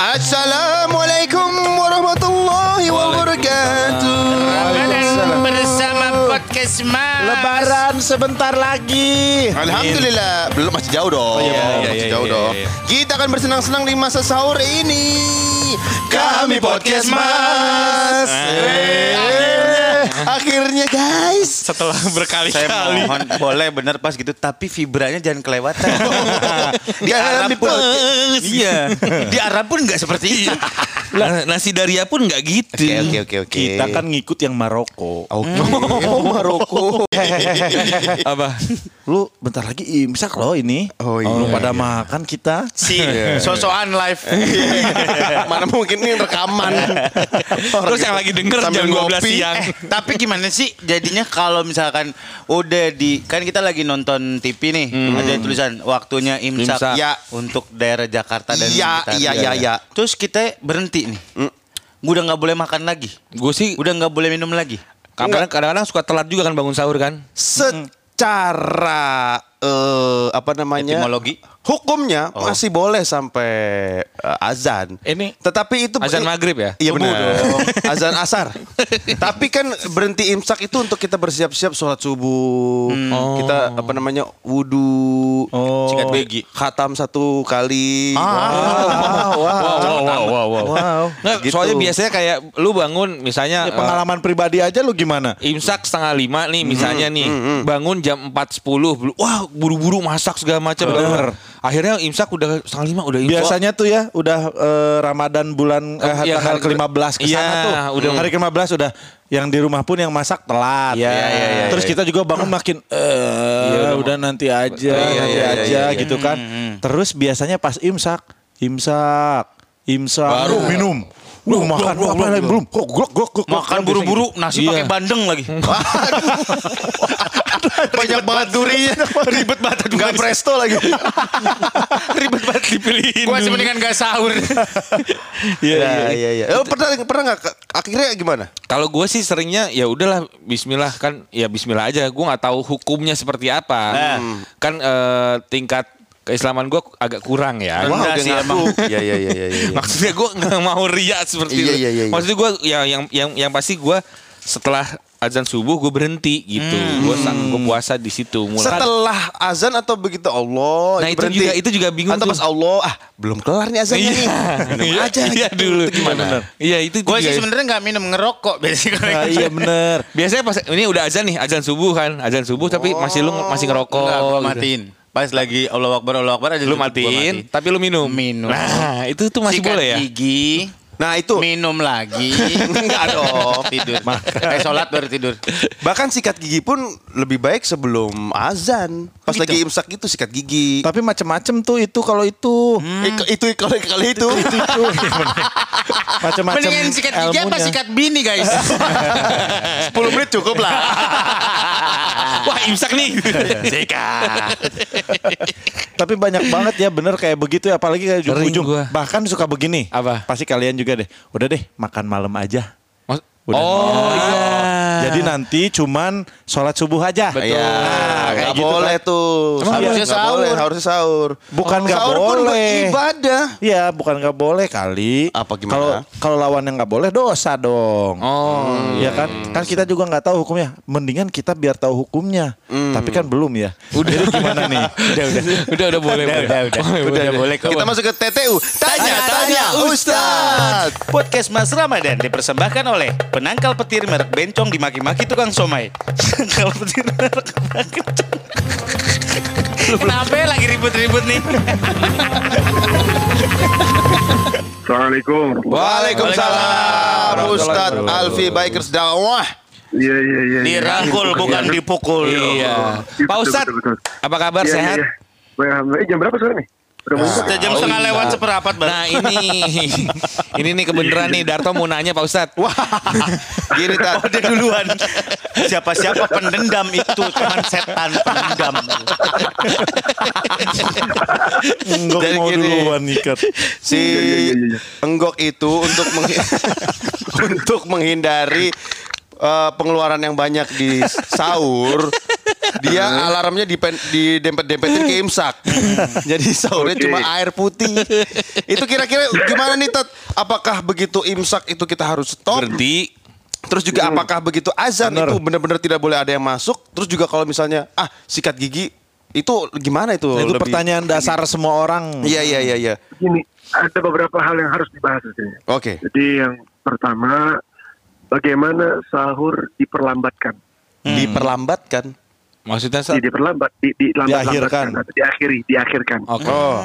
Assalamualaikum warahmatullahi wabarakatuh. Bersama podcast. Lebaran sebentar lagi. Alhamdulillah, belum masih jauh dong. iya, iya, masih iya, jauh iya, dong. iya. Kita akan bersenang-senang di masa sahur ini. Kami podcast Mas. Eh, Akhirnya guys. Setelah Saya berkali-kali. mohon boleh bener pas gitu tapi vibranya jangan kelewatan. di Arab pun iya. Di Arab pun nggak seperti itu. Nah, nasi daria pun nggak gitu. Oke oke oke oke. Kita kan ngikut yang Maroko. Oke. Oh, Maroko. Apa? Lu bentar lagi imsak loh ini. Oh, iya, Belum pada iya. makan kita. Si sosokan live. Mana mungkin ini rekaman. Terus yang lagi denger Sambil jam 12 ngopi. siang. Eh, tapi gimana sih jadinya kalau misalkan udah di kan kita lagi nonton TV nih ada tulisan waktunya imsak, Imsak. ya untuk daerah Jakarta dan Iya, sekitar. iya, iya, iya. Terus kita berhenti nih. Udah nggak boleh makan lagi. Gue sih Udah nggak boleh minum lagi. Kadang- kadang-kadang suka telat juga kan bangun sahur kan. Secara eh, apa namanya? Etimologi. Hukumnya Oh. masih boleh sampai eh, azan. Ini Tetapi itu Azan maghrib ya? Iya benar. Azan asar. Tapi kan berhenti imsak itu untuk kita bersiap-siap sholat subuh. Kita apa namanya wudhu. oh. Sikat begi. Khatam satu kali. Wow, wow, wow, wow, wow, wow. Nggak, Gitu. soalnya biasanya kayak lu bangun misalnya Ini pengalaman pribadi aja lu gimana? eh, imsak setengah lima nih misalnya nih bangun jam 4.10 wah buru-buru masak segala macam Bener. akhirnya imsak udah setengah lima udah imsak Biasanya tuh ya udah eh, Ramadan bulan eh, iya, tanggal hari- ke-15 ke sana Iya, tuh. udah. hari ke-15 udah yang di rumah pun yang masak telat. Iya, iya, iya, Terus kita juga bangun makin eh udah nanti aja, Iya, nanti iya, iya, aja iya, gitu kan. Terus biasanya pas imsak, imsak, imsak baru minum. Wah, makan apa lagi belum? Kok glok glok glok. Makan buru-buru nasi Iya. pakai bandeng lagi. Banyak banget durinya. Ribet banget aduh, Gak presto lagi. Ribet banget dipilihin. Gua sih mendingan gak sahur. Iya iya iya. Eh, pernah pernah nggak akhirnya gimana? Kalau gue sih seringnya ya udahlah Bismillah kan ya Bismillah aja. Gue nggak tahu hukumnya seperti apa. Kan eh, tingkat keislaman gue agak kurang ya. Rendah dia sih emang. Iya iya iya iya. iya. Maksudnya gue nggak mau riak seperti Iya, itu. iya, iya, iya. Maksudnya gue yang yang yang yang pasti gue setelah azan subuh gue berhenti gitu. Gue gue puasa di situ mulai. Setelah azan atau begitu Allah Nah, itu berhenti? juga- itu juga bingung Atau tuh. pas Allah ah belum kelar nih azannya nih. Minum Iya, aja iya gitu. dulu. Itu gimana? Iya itu. Gue sih ya. sebenarnya nggak minum ngerokok biasanya. Nah, iya bener. Biasanya pas ini udah azan nih, azan subuh kan, azan subuh tapi masih lu masih ngerokok. Enggak, gue gitu. Pas lagi Allah Akbar, Allah Akbar aja Lu matiin, tapi lu minum. Minum. Nah, itu tuh masih Sikat boleh ya? gigi, Nah itu minum lagi. Enggak dong, tidur. Eh sholat baru tidur. bahkan sikat gigi pun lebih baik sebelum azan. Pas Gitu. lagi imsak itu sikat gigi. Tapi macem-macem tuh itu kalau itu. Eh, itu kalau kali itu. Itu itu. Macem-macem Mendingan sikat gigi apa sikat bini guys? 10 menit cukup lah. Wah, imsak nih. Sikat. Tapi banyak banget ya bener kayak begitu ya apalagi kayak ujung-ujung. Bahkan suka begini. Apa? Pasti kalian juga deh. Udah deh makan malam aja. Udah. Oh, iya. Jadi nanti cuman sholat subuh aja. Betul. Iya, kayak nggak gitu boleh kan. tuh. Emang Harusnya harusnya sahur. sahur. harusnya sahur. Bukan nggak Sahur pun boleh. ibadah. Iya, bukan nggak boleh kali. Apa gimana? Kalau kalau lawan yang nggak boleh dosa dong. Oh, Iya kan? Kan kita juga nggak tahu hukumnya. Mendingan kita biar tahu hukumnya. Tapi kan belum ya. Udah Jadi gimana nih? udah udah udah udah boleh Udah, boleh. udah, udah. Oh, Udah, boleh. Kita masuk ke TTU. Tanya, tanya, Ustaz. Podcast Mas Ramadan dipersembahkan oleh penangkal petir merek bencong dimaki-maki tukang somai. Petir merek bencong. Kenapa ya lagi ribut-ribut nih? Assalamualaikum. Waalaikumsalam Ustaz Alfi Bikers Dakwah. Iya iya iya. iya. Dirangkul bukan dipukul. Iya. Pak betul. apa kabar Iya, sehat? Iya, iya. Eh, jam berapa sekarang nih? Sudah jam setengah lewat seperempat bang. Nah ini ini nih kebenaran nih Darto mau nanya Pak Ustadz. Wah, gini tak. Oh dia duluan. Siapa-siapa pendendam itu cuman setan pendendam. Enggak Jadi mau gini. duluan nikat. Si iya, iya, iya. enggok itu untuk menghi- untuk menghindari eh, pengeluaran yang banyak di sahur Dia alarmnya dipen, didempet-dempetin ke imsak. Jadi sahurnya Oke. cuma air putih. itu kira-kira gimana nih Tat? Apakah begitu imsak itu kita harus stop? Berhenti. Terus juga Hmm. apakah begitu azan Bener. itu benar-benar tidak boleh ada yang masuk? Terus juga kalau misalnya ah sikat gigi itu gimana itu? Itu lebih- pertanyaan dasar semua orang. Iya iya iya iya. Gini, ada beberapa hal yang harus dibahas di sini. Oke. Jadi yang pertama, bagaimana sahur diperlambatkan? Diperlambatkan. Maksudnya Di, Sat? diperlambat, di, di Diakhirkan. atau diakhiri, diakhirkan. Oke. Oh.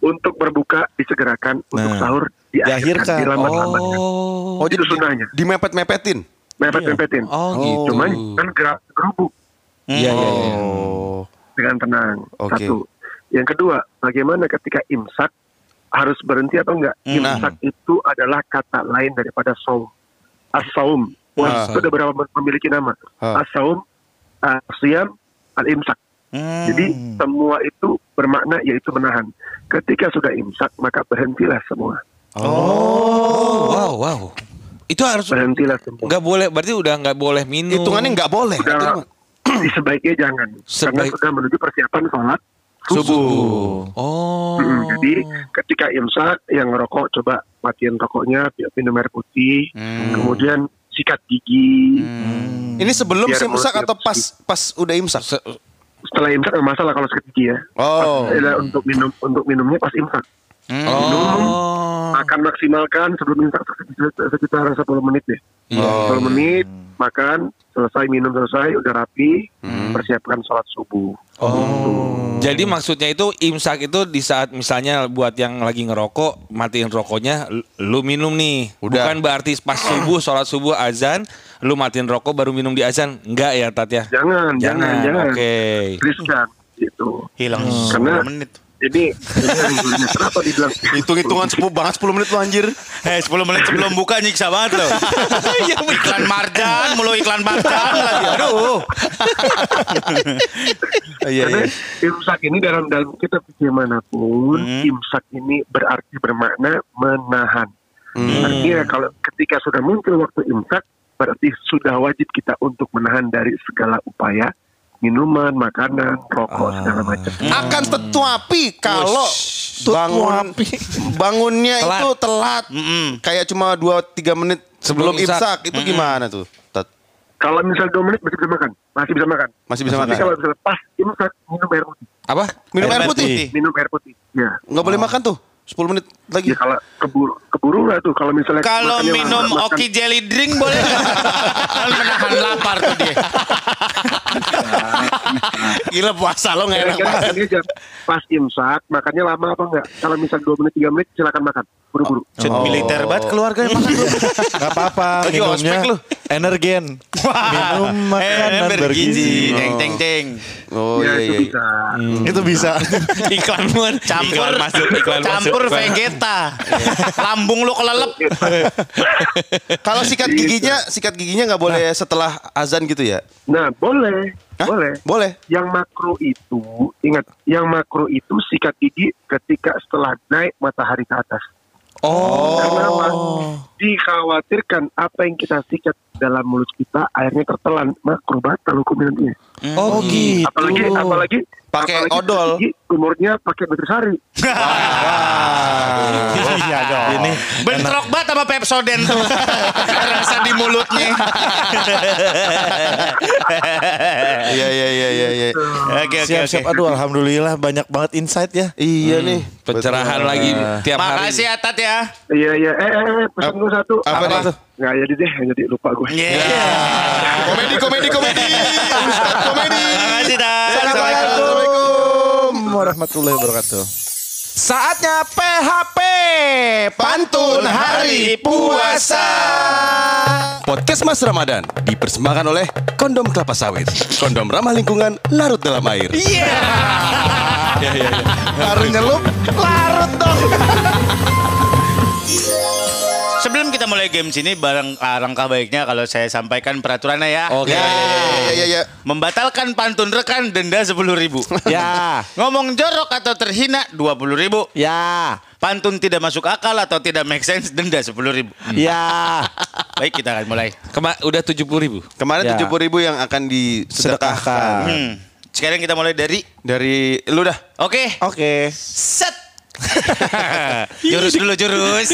Untuk berbuka disegerakan, untuk Nah, sahur diakhirkan. diakhirkan, dilambat-lambatkan. Oh. Oh Itu jadi sunahnya. dimepet-mepetin. Mepet-mepetin. Oh gitu. Cuman kan gerak gerubuk Iya iya iya. Oh. dengan tenang. Oke. Satu. Yang kedua, bagaimana ketika imsak harus berhenti atau enggak? Hmm. Imsak itu adalah kata lain daripada saum. As-saum. Wah, Ah. itu ada beberapa memiliki nama. Ah. As-siyam, al-imsak. Jadi semua itu bermakna yaitu menahan. Ketika sudah imsak maka berhentilah semua. Oh, wow, wow. Itu harus Berhentilah semua. nggak boleh, berarti udah nggak boleh minum. Hitungannya nggak boleh. Udah, sebaiknya jangan. Karena Sebaik- sudah menuju persiapan sholat Subuh. Oh. Mm, Jadi ketika imsak yang ngerokok coba matiin rokoknya, minum air putih, kemudian sikat gigi. Ini sebelum Biar imsak atau pas pas udah imsak? Se- Setelah imsak nggak masalah kalau sikat gigi ya. Oh. Pas, untuk minum untuk minumnya pas imsak. Oh. Makan maksimalkan sebelum imsak sekitar- sekitar 10 menit deh. Iya. 10 menit makan selesai minum selesai udah rapi persiapkan sholat subuh. Oh. Jadi maksudnya itu imsak itu di saat misalnya buat yang lagi ngerokok matiin rokoknya lu- minum nih. Udah. Bukan berarti pas subuh sholat subuh azan lu matiin rokok baru minum di azan. Enggak ya Tat ya? Jangan, jangan, jangan. Oke. Riskan gitu. Hilang Karena 10 menit. Ini, ini kenapa dibilang Hitung-hitungan sepuh banget 10 menit lu anjir. Eh 10 menit sebelum buka nyiksa banget loh. iklan marjan, mulu iklan marjan lagi. Aduh. Iya Karena iya. imsak ini dalam dalam kita bagaimanapun Hmm. imsak ini berarti bermakna menahan. Hmm. Artinya kalau ketika sudah muncul waktu imsak berarti sudah wajib kita untuk menahan dari segala upaya minuman, makanan, rokok segala macam. Akan tetapi kalau bangun bangunnya Telat. itu telat. Kayak cuma 2 3 menit sebelum imsak. itu gimana tuh? Kalau misal dua menit masih bisa makan, masih bisa makan. Masih bisa Tapi makan. kalau misalnya pas imsak minum air putih, Apa? Minum air Air putih. putih. minum air putih. Ya, Nggak boleh makan tuh. 10 menit lagi. ya kalau keburu keburu lah tuh kalau misalnya Kalau minum lama, makan- Oki jelly drink boleh nggak? Kan menahan lapar tuh dia. Gila puasa lo nggak enak banget. jam pas imsak, makannya lama apa enggak? Kalau misal 2 menit 3 menit silakan makan. Buru-buru. Set militer banget keluarganya makan dulu. Gak apa-apa, minumnya ospek. Energen. Minum makanan Eh, bergizi. bergizi. Teng teng teng. Oh ya iya itu iya. bisa. Itu bisa. iklan mun. Campur Iklan masuk, iklan campur masuk. vegeta. Lambung lu kelelep. Kalau sikat giginya, sikat giginya nggak boleh setelah azan gitu ya? Nah, boleh. Hah? Boleh. Boleh. Yang makro itu, ingat, yang makro itu sikat gigi ketika setelah naik matahari ke atas. Oh. Karena apa? Dikhawatirkan apa yang kita sikat dalam mulut kita airnya tertelan makro batal hukumnya nantinya. Oh gitu. Apalagi apalagi Pakai apalagi odol. Umurnya pakai nutrisari. Iya dong. Ini Bentrok banget sama Pepsodent tuh. Mulutnya. Iya iya iya iya. iya. Oke oke siap-siap. oke. Aduh, alhamdulillah banyak banget insight ya. Iya nih. Pencerahan lagi tiap hari. Makasih ya Tat ya. Iya iya. Eh, eh, eh pesan gue satu. Apa nih? Nggak jadi deh, jadi lupa gue. Iya. Komedi komedi komedi. Ustaz komedi. Makasih Tat. Assalamualaikum. warahmatullahi wabarakatuh. Saatnya PHP Pantun Hari Puasa. Podcast Mas Ramadan Dipersembahkan oleh Kondom Kelapa Sawit Kondom ramah lingkungan Larut dalam air. Iya. Baru nyelup Larut dong Sebelum kita mulai games ini barang alangkah baiknya kalau saya sampaikan peraturannya ya. Oke. Ya ya ya ya Membatalkan pantun rekan denda 10.000 ribu. Ya, Ngomong jorok atau terhina 20.000 ribu. ya. pantun tidak masuk akal atau tidak make sense denda sepuluh ribu. Ya, Baik kita akan mulai. Kema udah 70 ribu. Kemarin Ya. tujuh ribu yang akan disedekahkan. sedekahkan. Hmm. Sekarang kita mulai dari Dari lu dah. Oke. Oke. Set. jurus dulu jurus.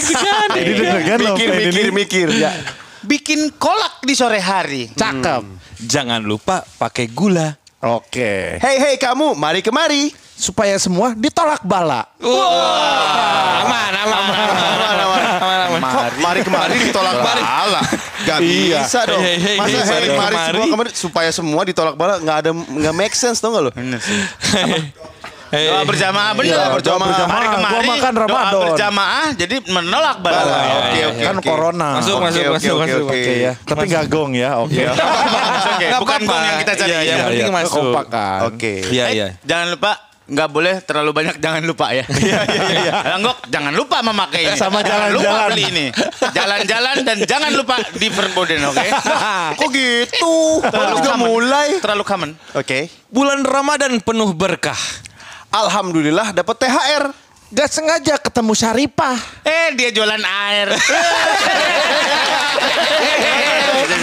Deg-degan loh Mikir, mikir, mikir. Ya, Bikin kolak di sore hari. cakep. Jangan lupa pakai gula. Oke. Hei, hei kamu, mari kemari. Supaya semua ditolak bala. Aman, aman, aman, aman, aman, aman. Kok mari kemari ditolak bala? Gak Iya. bisa dong. Hei, hei, Masa hei, hei, mari semua kemari supaya semua ditolak bala nggak ada nggak make sense tau nggak lo? Hei, Doa berjamaah benar. Iya, berjamaah. Hari Gua kemarin makan doa Ramadan. berjamaah jadi menolak bala. Bala. Iya, Oke, iya, oke, kan oke. corona. Masuk, Oke, masuk, oke, masuk, oke, masuk. oke. Oke ya. Tapi nggak gong ya. Oke. Oke, Nggak bukan apa-apa. gong yang kita cari. Iya, ya. yang penting masuk. Kompak kan. Oke. Iya, Eh, iya. Jangan lupa nggak boleh terlalu banyak jangan lupa ya. Iya iya iya. Anggok jangan lupa memakai ini. Sama Jangan lupa jalan-jalan. beli ini. Jalan-jalan dan jangan lupa di Verboden oke. Kok gitu? Baru juga common. mulai. Terlalu common. Oke. Bulan Ramadan penuh berkah. Alhamdulillah dapat THR. Gak sengaja ketemu Syaripah. Eh dia jualan air.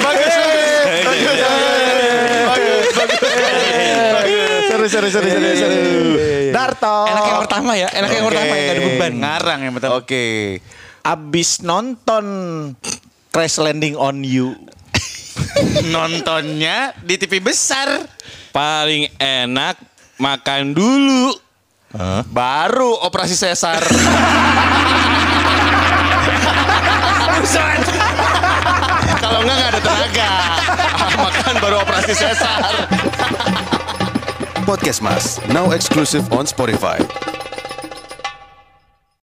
Bagus. Seru, seru, seru, seru, seru. Darto. Enak yang pertama ya, enak yang pertama yang gak ada beban. Ngarang yang betul. Oke. Abis nonton Crash Landing on You. Nontonnya di TV besar. Paling enak makan dulu. Baru operasi sesar. Kalau enggak nggak ada tenaga. Makan baru operasi sesar. Podcast Mas, now exclusive on Spotify.